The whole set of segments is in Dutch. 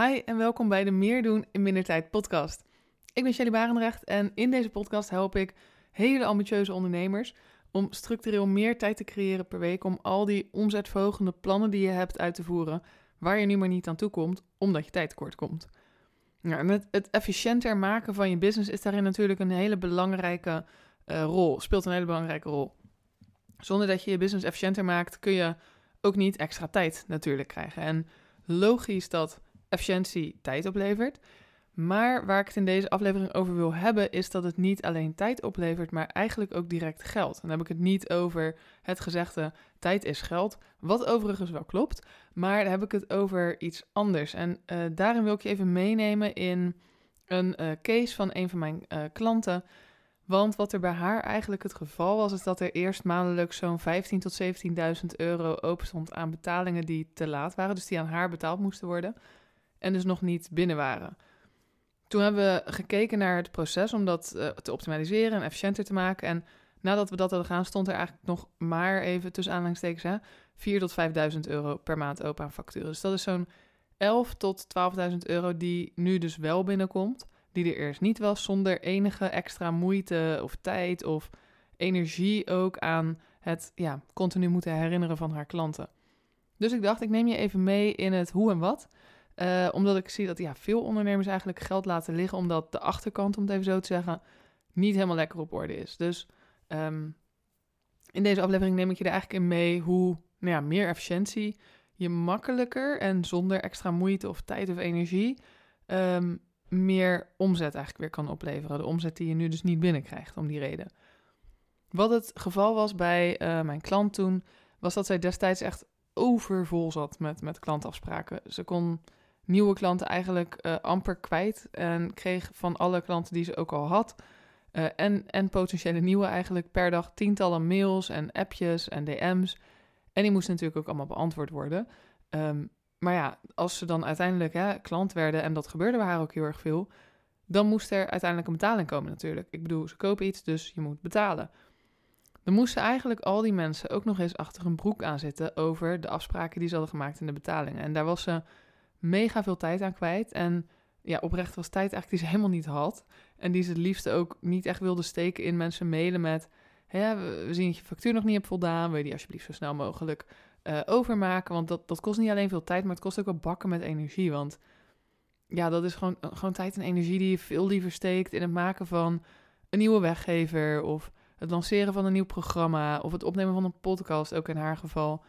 Hi en welkom bij de Meer doen in minder tijd podcast. Ik ben Shelly Barendrecht en in deze podcast help ik hele ambitieuze ondernemers om structureel meer tijd te creëren per week om al die omzetverhogende plannen die je hebt uit te voeren, waar je nu maar niet aan toe komt, omdat je tijd tekort komt. En het, efficiënter maken van je business is daarin natuurlijk een hele belangrijke uh, rol, speelt een hele belangrijke rol. Zonder dat je je business efficiënter maakt, kun je ook niet extra tijd natuurlijk krijgen. En logisch dat efficiëntie tijd oplevert. Maar waar ik het in deze aflevering over wil hebben, is dat het niet alleen tijd oplevert, maar eigenlijk ook direct geld. Dan heb ik het niet over het gezegde tijd is geld, wat overigens wel klopt, maar dan heb ik het over iets anders. En uh, daarin wil ik je even meenemen in een uh, case van een van mijn uh, klanten. Want wat er bij haar eigenlijk het geval was, is dat er eerst maandelijks zo'n 15.000 tot 17.000 euro open stond aan betalingen die te laat waren, dus die aan haar betaald moesten worden en dus nog niet binnen waren. Toen hebben we gekeken naar het proces om dat uh, te optimaliseren en efficiënter te maken. En nadat we dat hadden gedaan, stond er eigenlijk nog maar even tussen aanhalingstekens hè, 4 tot 5.000 euro per maand open aan facturen. Dus dat is zo'n 11 tot 12.000 euro die nu dus wel binnenkomt. Die er eerst niet was, zonder enige extra moeite of tijd of energie ook aan het ja, continu moeten herinneren van haar klanten. Dus ik dacht, ik neem je even mee in het hoe en wat. Uh, omdat ik zie dat ja, veel ondernemers eigenlijk geld laten liggen, omdat de achterkant, om het even zo te zeggen, niet helemaal lekker op orde is. Dus um, in deze aflevering neem ik je er eigenlijk in mee hoe nou ja, meer efficiëntie je makkelijker en zonder extra moeite of tijd of energie um, meer omzet eigenlijk weer kan opleveren. De omzet die je nu dus niet binnenkrijgt om die reden. Wat het geval was bij uh, mijn klant toen, was dat zij destijds echt overvol zat met, met klantafspraken. Ze kon nieuwe klanten eigenlijk uh, amper kwijt. En kreeg van alle klanten die ze ook al had. Uh, en, en potentiële nieuwe eigenlijk per dag tientallen mails en appjes en DM's. En die moesten natuurlijk ook allemaal beantwoord worden. Um, maar ja, als ze dan uiteindelijk hè, klant werden, en dat gebeurde bij haar ook heel erg veel, dan moest er uiteindelijk een betaling komen natuurlijk. Ik bedoel, ze kopen iets, dus je moet betalen. Dan moesten eigenlijk al die mensen ook nog eens achter een broek aan zitten over de afspraken die ze hadden gemaakt in de betalingen. En daar was ze mega veel tijd aan kwijt. En ja, oprecht was tijd eigenlijk die ze helemaal niet had. En die ze het liefst ook niet echt wilde steken in mensen mailen met... Hè, we zien dat je factuur nog niet hebt voldaan. Wil je die alsjeblieft zo snel mogelijk uh, overmaken? Want dat, dat kost niet alleen veel tijd, maar het kost ook wel bakken met energie. Want ja, dat is gewoon, gewoon tijd en energie die je veel liever steekt in het maken van een nieuwe weggever... of het lanceren van een nieuw programma... of het opnemen van een podcast, ook in haar geval.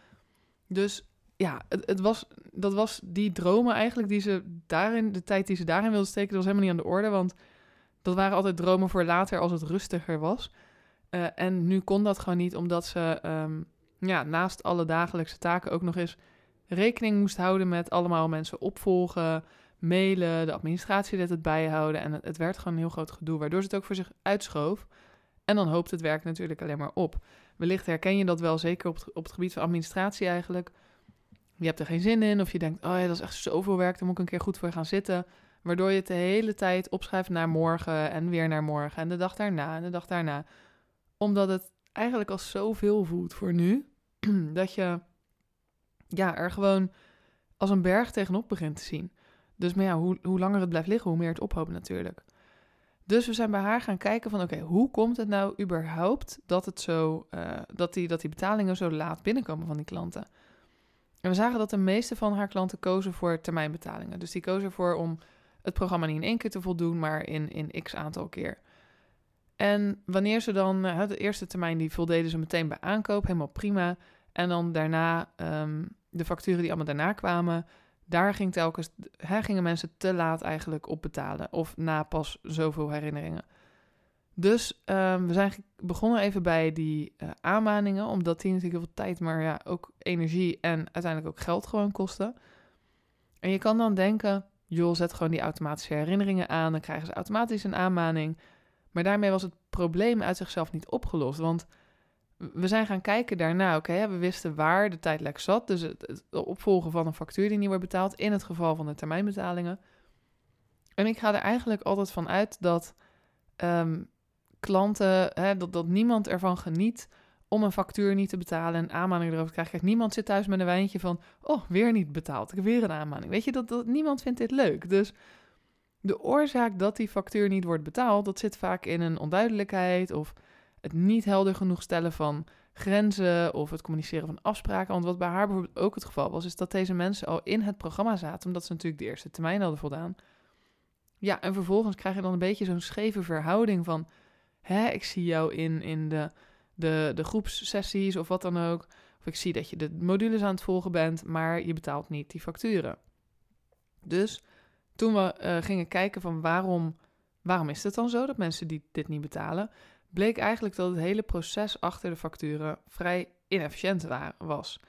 Dus ja, het, was, dat was die dromen eigenlijk die ze daarin, de tijd die ze daarin wilde steken, dat was helemaal niet aan de orde. Want dat waren altijd dromen voor later als het rustiger was. Uh, en nu kon dat gewoon niet, omdat ze um, ja, naast alle dagelijkse taken ook nog eens rekening moest houden met allemaal mensen opvolgen, mailen, de administratie deed het bijhouden. En het, het werd gewoon een heel groot gedoe, waardoor ze het ook voor zich uitschoof. En dan hoopt het werk natuurlijk alleen maar op. Wellicht herken je dat wel, zeker op op het gebied van administratie eigenlijk je hebt er geen zin in, of je denkt, oh ja, dat is echt zoveel werk, daar moet ik een keer goed voor gaan zitten. Waardoor je het de hele tijd opschrijft naar morgen en weer naar morgen en de dag daarna en de dag daarna. Omdat het eigenlijk al zoveel voelt voor nu, dat je ja, er gewoon als een berg tegenop begint te zien. Dus maar ja, hoe, hoe langer het blijft liggen, hoe meer het ophoopt natuurlijk. Dus we zijn bij haar gaan kijken van oké, hoe komt het nou überhaupt dat, het zo, uh, dat, die, dat die betalingen zo laat binnenkomen van die klanten? En we zagen dat de meeste van haar klanten kozen voor termijnbetalingen. Dus die kozen ervoor om het programma niet in één keer te voldoen, maar in, in x aantal keer. En wanneer ze dan, uh, de eerste termijn, die voldeden ze meteen bij aankoop, helemaal prima. En dan daarna, um, de facturen die allemaal daarna kwamen, daar ging telkens, hè, gingen mensen te laat eigenlijk op betalen. Of na pas zoveel herinneringen. Dus um, we zijn begonnen even bij die uh, aanmaningen, omdat die natuurlijk heel veel tijd, maar ja, ook energie en uiteindelijk ook geld gewoon kosten. En je kan dan denken, joh, zet gewoon die automatische herinneringen aan, dan krijgen ze automatisch een aanmaning. Maar daarmee was het probleem uit zichzelf niet opgelost, want we zijn gaan kijken daarna, oké, we wisten waar de tijdlek zat, dus het, opvolgen van een factuur die niet wordt betaald, in het geval van de termijnbetalingen. En ik ga er eigenlijk altijd van uit dat um, klanten, hè, dat, dat niemand ervan geniet om een factuur niet te betalen en aanmaning erover te krijgen. Niemand zit thuis met een wijntje van, oh, weer niet betaald, ik heb weer een aanmaning. Weet je, dat, dat, niemand vindt dit leuk. Dus de oorzaak dat die factuur niet wordt betaald, dat zit vaak in een onduidelijkheid of het niet helder genoeg stellen van grenzen of het communiceren van afspraken. Want wat bij haar bijvoorbeeld ook het geval was, is dat deze mensen al in het programma zaten, omdat ze natuurlijk de eerste termijn hadden voldaan. Ja, en vervolgens krijg je dan een beetje zo'n scheve verhouding van, hè, ik zie jou in, in de, de, de groepssessies of wat dan ook. Of ik zie dat je de modules aan het volgen bent, maar je betaalt niet die facturen. Dus toen we uh, gingen kijken van waarom, waarom is het dan zo dat mensen die dit niet betalen, bleek eigenlijk dat het hele proces achter de facturen vrij inefficiënt was.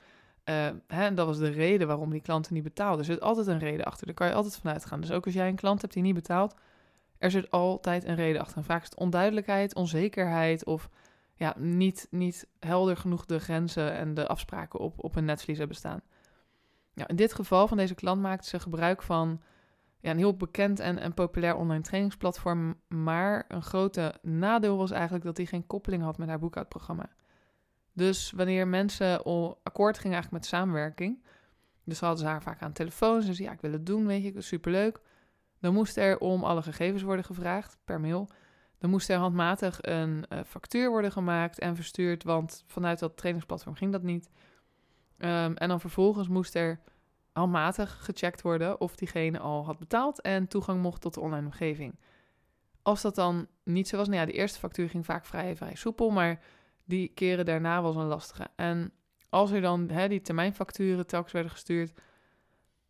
Uh, hè, dat was de reden waarom die klanten niet betaalden. Er zit altijd een reden achter, daar kan je altijd vanuit gaan. Dus ook als jij een klant hebt die niet betaalt, er zit altijd een reden achter. En vaak is het onduidelijkheid, onzekerheid of ja, niet, niet helder genoeg de grenzen en de afspraken op, op een netvlies hebben staan. In dit geval van deze klant maakte ze gebruik van ja, een heel bekend en, en populair online trainingsplatform. Maar een grote nadeel was eigenlijk dat hij geen koppeling had met haar boekhoudprogramma. Dus wanneer mensen akkoord gingen eigenlijk met samenwerking, dus hadden ze haar vaak aan telefoon. Ze zei, ja, ik wil het doen, weet je, superleuk. Dan moest er om alle gegevens worden gevraagd per mail. Dan moest er handmatig een uh, factuur worden gemaakt en verstuurd, want vanuit dat trainingsplatform ging dat niet. Um, en dan vervolgens moest er handmatig gecheckt worden of diegene al had betaald en toegang mocht tot de online omgeving. Als dat dan niet zo was, nou ja, de eerste factuur ging vaak vrij, vrij soepel, maar die keren daarna was een lastige. En als er dan die termijnfacturen telkens werden gestuurd,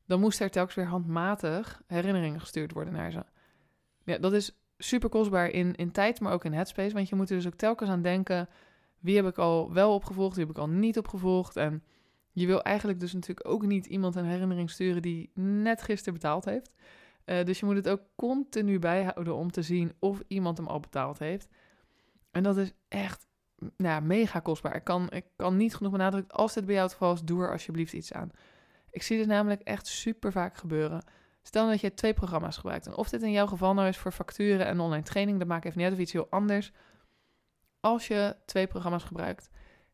dan moest er telkens weer handmatig herinneringen gestuurd worden naar ze. Ja, dat is super kostbaar in, in tijd, maar ook in headspace, want je moet er dus ook telkens aan denken, wie heb ik al wel opgevolgd, wie heb ik al niet opgevolgd en je wil eigenlijk dus natuurlijk ook niet iemand een herinnering sturen die net gisteren betaald heeft. Uh, dus je moet het ook continu bijhouden om te zien of iemand hem al betaald heeft. En dat is echt nou, mega kostbaar. Ik kan, ik kan niet genoeg benadrukken, als dit bij jou het geval is, doe er alsjeblieft iets aan. Ik zie dit namelijk echt super vaak gebeuren. Stel dat je twee programma's gebruikt. En of dit in jouw geval nou is voor facturen en online training, dat maakt even niet of iets heel anders. Als je twee programma's gebruikt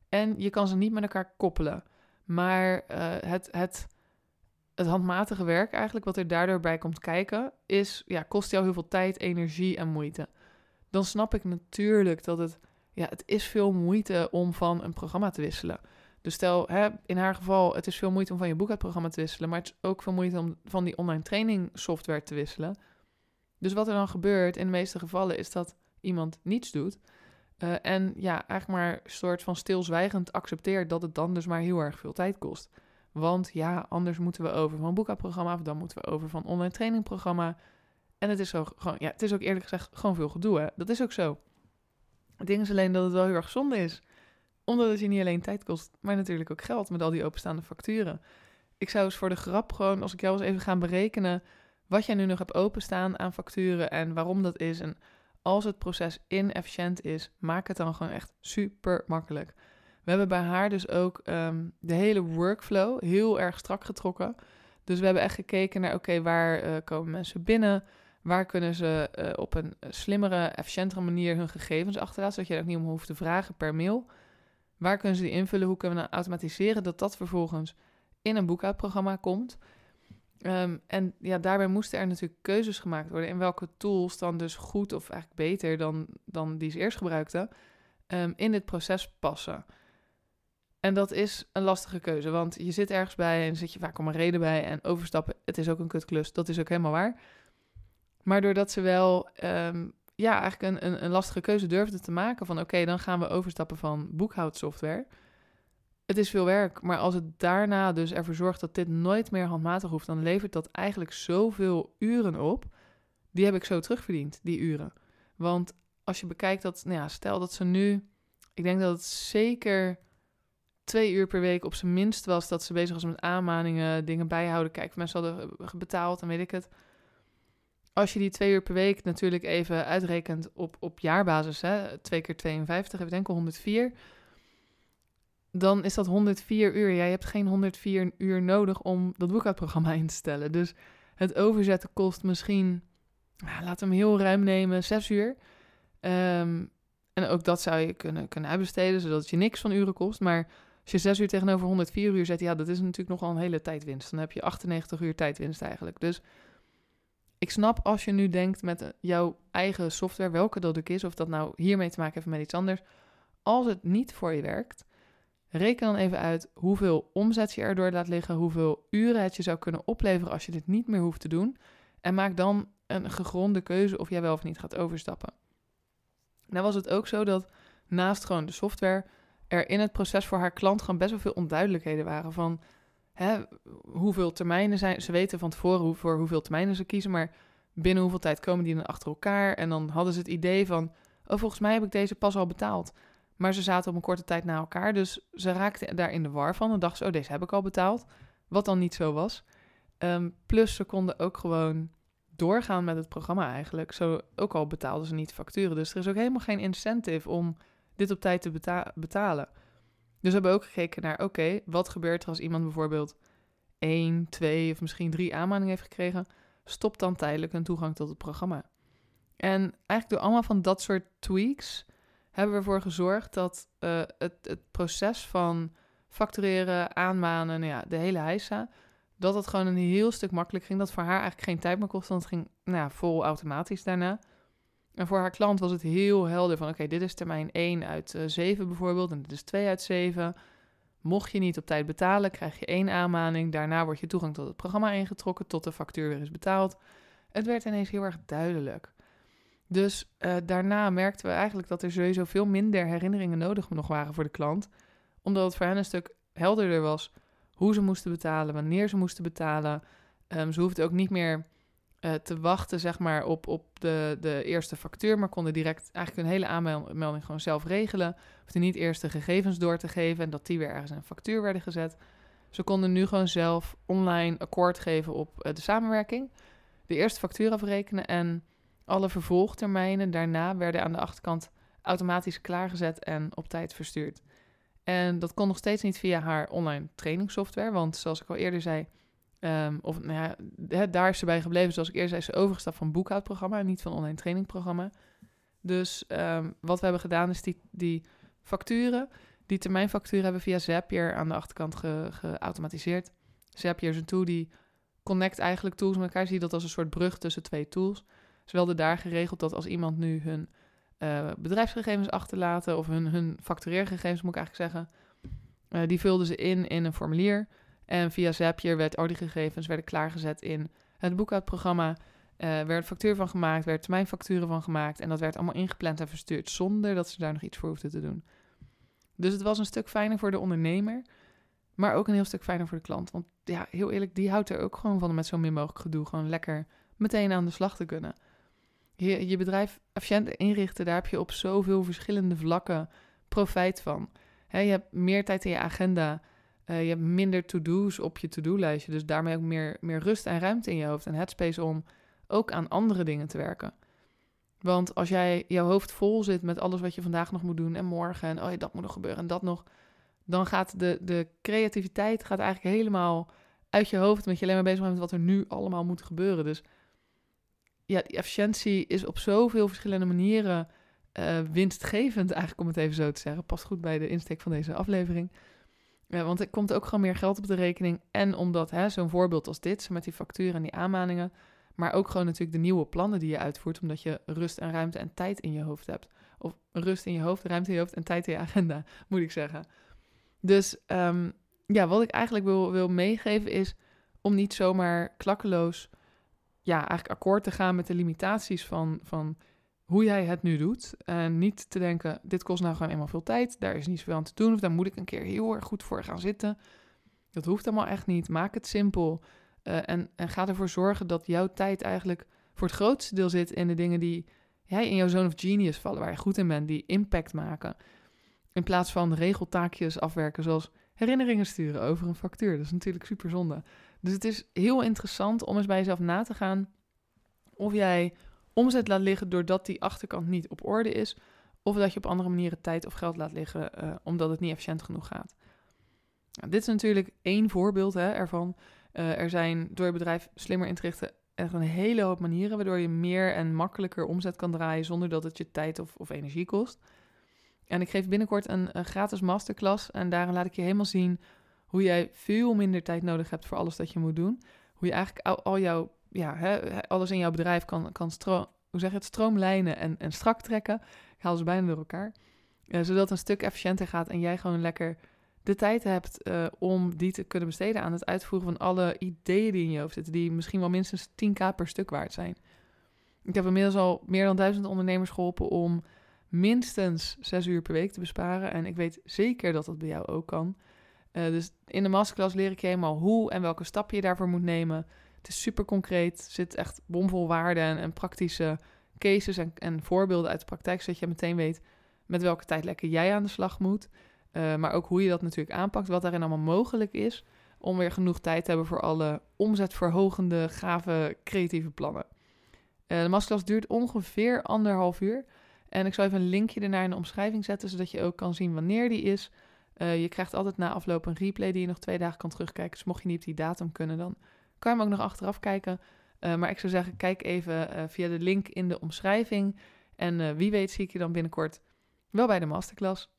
en je kan ze niet met elkaar koppelen maar uh, het, het, het handmatige werk eigenlijk, wat er daardoor bij komt kijken, is, ja, kost jou heel veel tijd, energie en moeite. Dan snap ik natuurlijk dat het, ja, het is veel moeite om van een programma te wisselen. Dus stel, hè, in haar geval, het is veel moeite om van je boekhoudprogramma te wisselen, maar het is ook veel moeite om van die online training software te wisselen. Dus wat er dan gebeurt in de meeste gevallen is dat iemand niets doet uh, en ja, eigenlijk maar een soort van stilzwijgend accepteert dat het dan dus maar heel erg veel tijd kost. Want ja, anders moeten we over van boekhoudprogramma of dan moeten we over van online trainingprogramma. En het is, zo, gewoon, ja, het is ook eerlijk gezegd gewoon veel gedoe. Hè? Dat is ook zo. Het ding is alleen dat het wel heel erg zonde is. Omdat het je niet alleen tijd kost, maar natuurlijk ook geld met al die openstaande facturen. Ik zou eens voor de grap gewoon, als ik jou eens even gaan berekenen, wat jij nu nog hebt openstaan aan facturen en waarom dat is. En als het proces inefficiënt is, maak het dan gewoon echt super makkelijk. We hebben bij haar dus ook um, de hele workflow heel erg strak getrokken. Dus we hebben echt gekeken naar, oké, waar uh, komen mensen binnen? Waar kunnen ze uh, op een slimmere, efficiëntere manier hun gegevens achterlaten, zodat je er ook niet om hoeft te vragen per mail? Waar kunnen ze die invullen? Hoe kunnen we nou automatiseren dat dat vervolgens in een boekhoudprogramma komt? Um, en ja, daarbij moesten er natuurlijk keuzes gemaakt worden in welke tools dan dus goed of eigenlijk beter dan, dan die ze eerst gebruikten, um, in dit proces passen. En dat is een lastige keuze, want je zit ergens bij en zit je vaak om een reden bij en overstappen, het is ook een kutklus, dat is ook helemaal waar. Maar doordat ze wel um, ja, eigenlijk een, een, een, lastige keuze durfden te maken van oké, dan gaan we overstappen van boekhoudsoftware het is veel werk, maar als het daarna dus ervoor zorgt dat dit nooit meer handmatig hoeft, dan levert dat eigenlijk zoveel uren op. Die heb ik zo terugverdiend, die uren. Want als je bekijkt dat, nou ja, stel dat ze nu, ik denk dat het zeker twee uur per week op zijn minst was dat ze bezig was met aanmaningen, dingen bijhouden. Kijk, mensen hadden betaald en weet ik het. Als je die twee uur per week natuurlijk even uitrekent op, op jaarbasis, hè, twee keer 52, even denken 104 dan is dat 104 uur. Ja, je hebt geen 104 uur nodig om dat boekhoudprogramma in te stellen. Dus het overzetten kost misschien, nou, we hem heel ruim nemen, 6 uur. Um, En ook dat zou je kunnen, kunnen uitbesteden, zodat het je niks van uren kost. Maar als je 6 uur tegenover 104 uur zet, ja, dat is natuurlijk nogal een hele tijdwinst. Dan heb je 98 uur tijdwinst eigenlijk. Dus ik snap als je nu denkt met eh, jouw eigen software, welke dat ook is, of dat nou hiermee te maken heeft met iets anders. Als het niet voor je werkt, reken dan even uit hoeveel omzet je erdoor laat liggen, hoeveel uren het je zou kunnen opleveren als je dit niet meer hoeft te doen. En maak dan een gegronde keuze of jij wel of niet gaat overstappen. Nou was het ook zo dat naast gewoon de software er in het proces voor haar klant gewoon best wel veel onduidelijkheden waren van hè, hoeveel termijnen zijn. Ze weten van tevoren voor hoeveel termijnen ze kiezen, maar binnen hoeveel tijd komen die dan achter elkaar. En dan hadden ze het idee van, oh volgens mij heb ik deze pas al betaald. Maar ze zaten op een korte tijd na elkaar, dus ze raakten daar in de war van en dachten ze, oh deze heb ik al betaald. Wat dan niet zo was. Ehm, plus ze konden ook gewoon doorgaan met het programma eigenlijk. Zo, ook al betaalden ze niet facturen. Dus er is ook helemaal geen incentive om dit op tijd te betalen. Dus we hebben ook gekeken naar, oké, wat gebeurt er als iemand bijvoorbeeld één, twee of misschien drie aanmaningen heeft gekregen? Stop dan tijdelijk een toegang tot het programma. En eigenlijk door allemaal van dat soort tweaks hebben we ervoor gezorgd dat uh, het, het proces van factureren, aanmanen, nou ja, de hele heisa, dat het gewoon een heel stuk makkelijk ging. Dat voor haar eigenlijk geen tijd meer kostte, want het ging nou ja, vol automatisch daarna. En voor haar klant was het heel helder van, oké, dit is termijn 1 uit uh, eh, 7 bijvoorbeeld en dit is 2 uit 7. Mocht je niet op tijd betalen, krijg je één aanmaning. Daarna wordt je toegang tot het programma ingetrokken tot de factuur weer is betaald. Het werd ineens heel erg duidelijk. Dus uh, daarna merkten we eigenlijk dat er sowieso veel minder herinneringen nodig nog waren voor de klant. Omdat het voor hen een stuk helderder was hoe ze moesten betalen, wanneer ze moesten betalen. Um, ze hoefden ook niet meer uh, te wachten zeg maar, op, op de, de eerste factuur, maar konden direct eigenlijk een hele aanmelding gewoon zelf regelen. Hoefden niet eerst de gegevens door te geven en dat die weer ergens in een factuur werden gezet. Ze konden nu gewoon zelf online akkoord geven op uh, de samenwerking, de eerste factuur afrekenen en alle vervolgtermijnen daarna werden aan de achterkant automatisch klaargezet en op tijd verstuurd. En dat kon nog steeds niet via haar online trainingssoftware, want zoals ik al eerder zei, um, of nou ja, daar is ze bij gebleven. Zoals ik eerder zei, is ze overgestapt van boekhoudprogramma niet van online trainingprogramma. Dus um, wat we hebben gedaan is die, die facturen, die termijnfacturen hebben via Zapier aan de achterkant ge, geautomatiseerd. Zapier is een tool die connect eigenlijk tools met elkaar. Zie dat als een soort brug tussen twee tools. Ze wilden daar geregeld dat als iemand nu hun uh, bedrijfsgegevens achterlaten of hun, hun factureergegevens, moet ik eigenlijk zeggen, uh, die vulden ze in in een formulier. En via Zapier werd al die gegevens werden klaargezet in het boekhoudprogramma. Uh, werd factuur van gemaakt, werd termijnfacturen van gemaakt. En dat werd allemaal ingepland en verstuurd zonder dat ze daar nog iets voor hoefden te doen. Dus het was een stuk fijner voor de ondernemer, maar ook een heel stuk fijner voor de klant. Want ja, heel eerlijk, die houdt er ook gewoon van om met zo min mogelijk gedoe gewoon lekker meteen aan de slag te kunnen. Je, je bedrijf efficiënt inrichten, daar heb je op zoveel verschillende vlakken profijt van. je hebt meer tijd in je agenda. Uh, je hebt minder to-do's op je to-do-lijstje. Dus daarmee ook meer, meer rust en ruimte in je hoofd en headspace om ook aan andere dingen te werken. Want als jij jouw hoofd vol zit met alles wat je vandaag nog moet doen en morgen en oh ja, dat moet nog gebeuren en dat nog, dan gaat de, de creativiteit gaat eigenlijk helemaal uit je hoofd, want je alleen maar bezig bent met wat er nu allemaal moet gebeuren. Dus ja, die efficiëntie is op zoveel verschillende manieren uh, winstgevend, eigenlijk om het even zo te zeggen. Past goed bij de insteek van deze aflevering. Ja, want er komt ook gewoon meer geld op de rekening. En omdat zo'n voorbeeld als dit, met die facturen en die aanmaningen, maar ook gewoon natuurlijk de nieuwe plannen die je uitvoert, omdat je rust en ruimte en tijd in je hoofd hebt. Of rust in je hoofd, ruimte in je hoofd en tijd in je agenda, moet ik zeggen. Dus ehm, ja, wat ik eigenlijk wil, wil meegeven is om niet zomaar klakkeloos ja, eigenlijk akkoord te gaan met de limitaties van, van hoe jij het nu doet. En niet te denken, dit kost nou gewoon eenmaal veel tijd, daar is niet zoveel aan te doen, of daar moet ik een keer heel erg goed voor gaan zitten. Dat hoeft allemaal echt niet. Maak het simpel. Uh, en, en ga ervoor zorgen dat jouw tijd eigenlijk voor het grootste deel zit in de dingen die jij in jouw zone of genius vallen, waar je goed in bent, die impact maken. In plaats van regeltaakjes afwerken, zoals herinneringen sturen over een factuur. Dat is natuurlijk super zonde. Dus het is heel interessant om eens bij jezelf na te gaan of jij omzet laat liggen doordat die achterkant niet op orde is, of dat je op andere manieren tijd of geld laat liggen uh, omdat het niet efficiënt genoeg gaat. Nou, dit is natuurlijk één voorbeeld hè, ervan. Uh, er zijn door je bedrijf slimmer in te richten echt een hele hoop manieren waardoor je meer en makkelijker omzet kan draaien zonder dat het je tijd of, of energie kost. En ik geef binnenkort een, gratis masterclass. En daarin laat ik je helemaal zien hoe jij veel minder tijd nodig hebt voor alles dat je moet doen. Hoe je eigenlijk al jouw, ja, hè, alles in jouw bedrijf kan, kan stroom, hoe zeg het, stroomlijnen en, en strak trekken. Ik haal ze bijna door elkaar. Uh, zodat het een stuk efficiënter gaat en jij gewoon lekker de tijd hebt uh, om die te kunnen besteden aan het uitvoeren van alle ideeën die in je hoofd zitten, die misschien wel minstens 10k per stuk waard zijn. Ik heb inmiddels al meer dan duizend ondernemers geholpen om minstens zes uur per week te besparen. En ik weet zeker dat dat bij jou ook kan. Uh, dus in de masterclass leer ik je helemaal hoe en welke stappen je daarvoor moet nemen. Het is super concreet, zit echt bomvol waarden en, en praktische cases en, en, voorbeelden uit de praktijk, zodat je meteen weet met welke tijdlekken jij aan de slag moet. Uh, maar ook hoe je dat natuurlijk aanpakt, wat daarin allemaal mogelijk is, om weer genoeg tijd te hebben voor alle omzetverhogende, gave, creatieve plannen. Uh, de masterclass duurt ongeveer anderhalf uur. En ik zal even een linkje ernaar in de omschrijving zetten, zodat je ook kan zien wanneer die is. Uh, je krijgt altijd na afloop een replay die je nog twee dagen kan terugkijken. Dus mocht je niet op die datum kunnen, dan kan je hem ook nog achteraf kijken. Uh, maar ik zou zeggen, kijk even uh, via de link in de omschrijving. En wie weet zie ik je dan binnenkort wel bij de masterclass.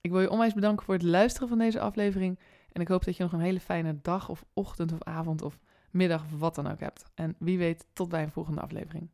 Ik wil je onwijs bedanken voor het luisteren van deze aflevering. En ik hoop dat je nog een hele fijne dag of ochtend of avond of middag of wat dan ook hebt. En wie weet, tot bij een volgende aflevering.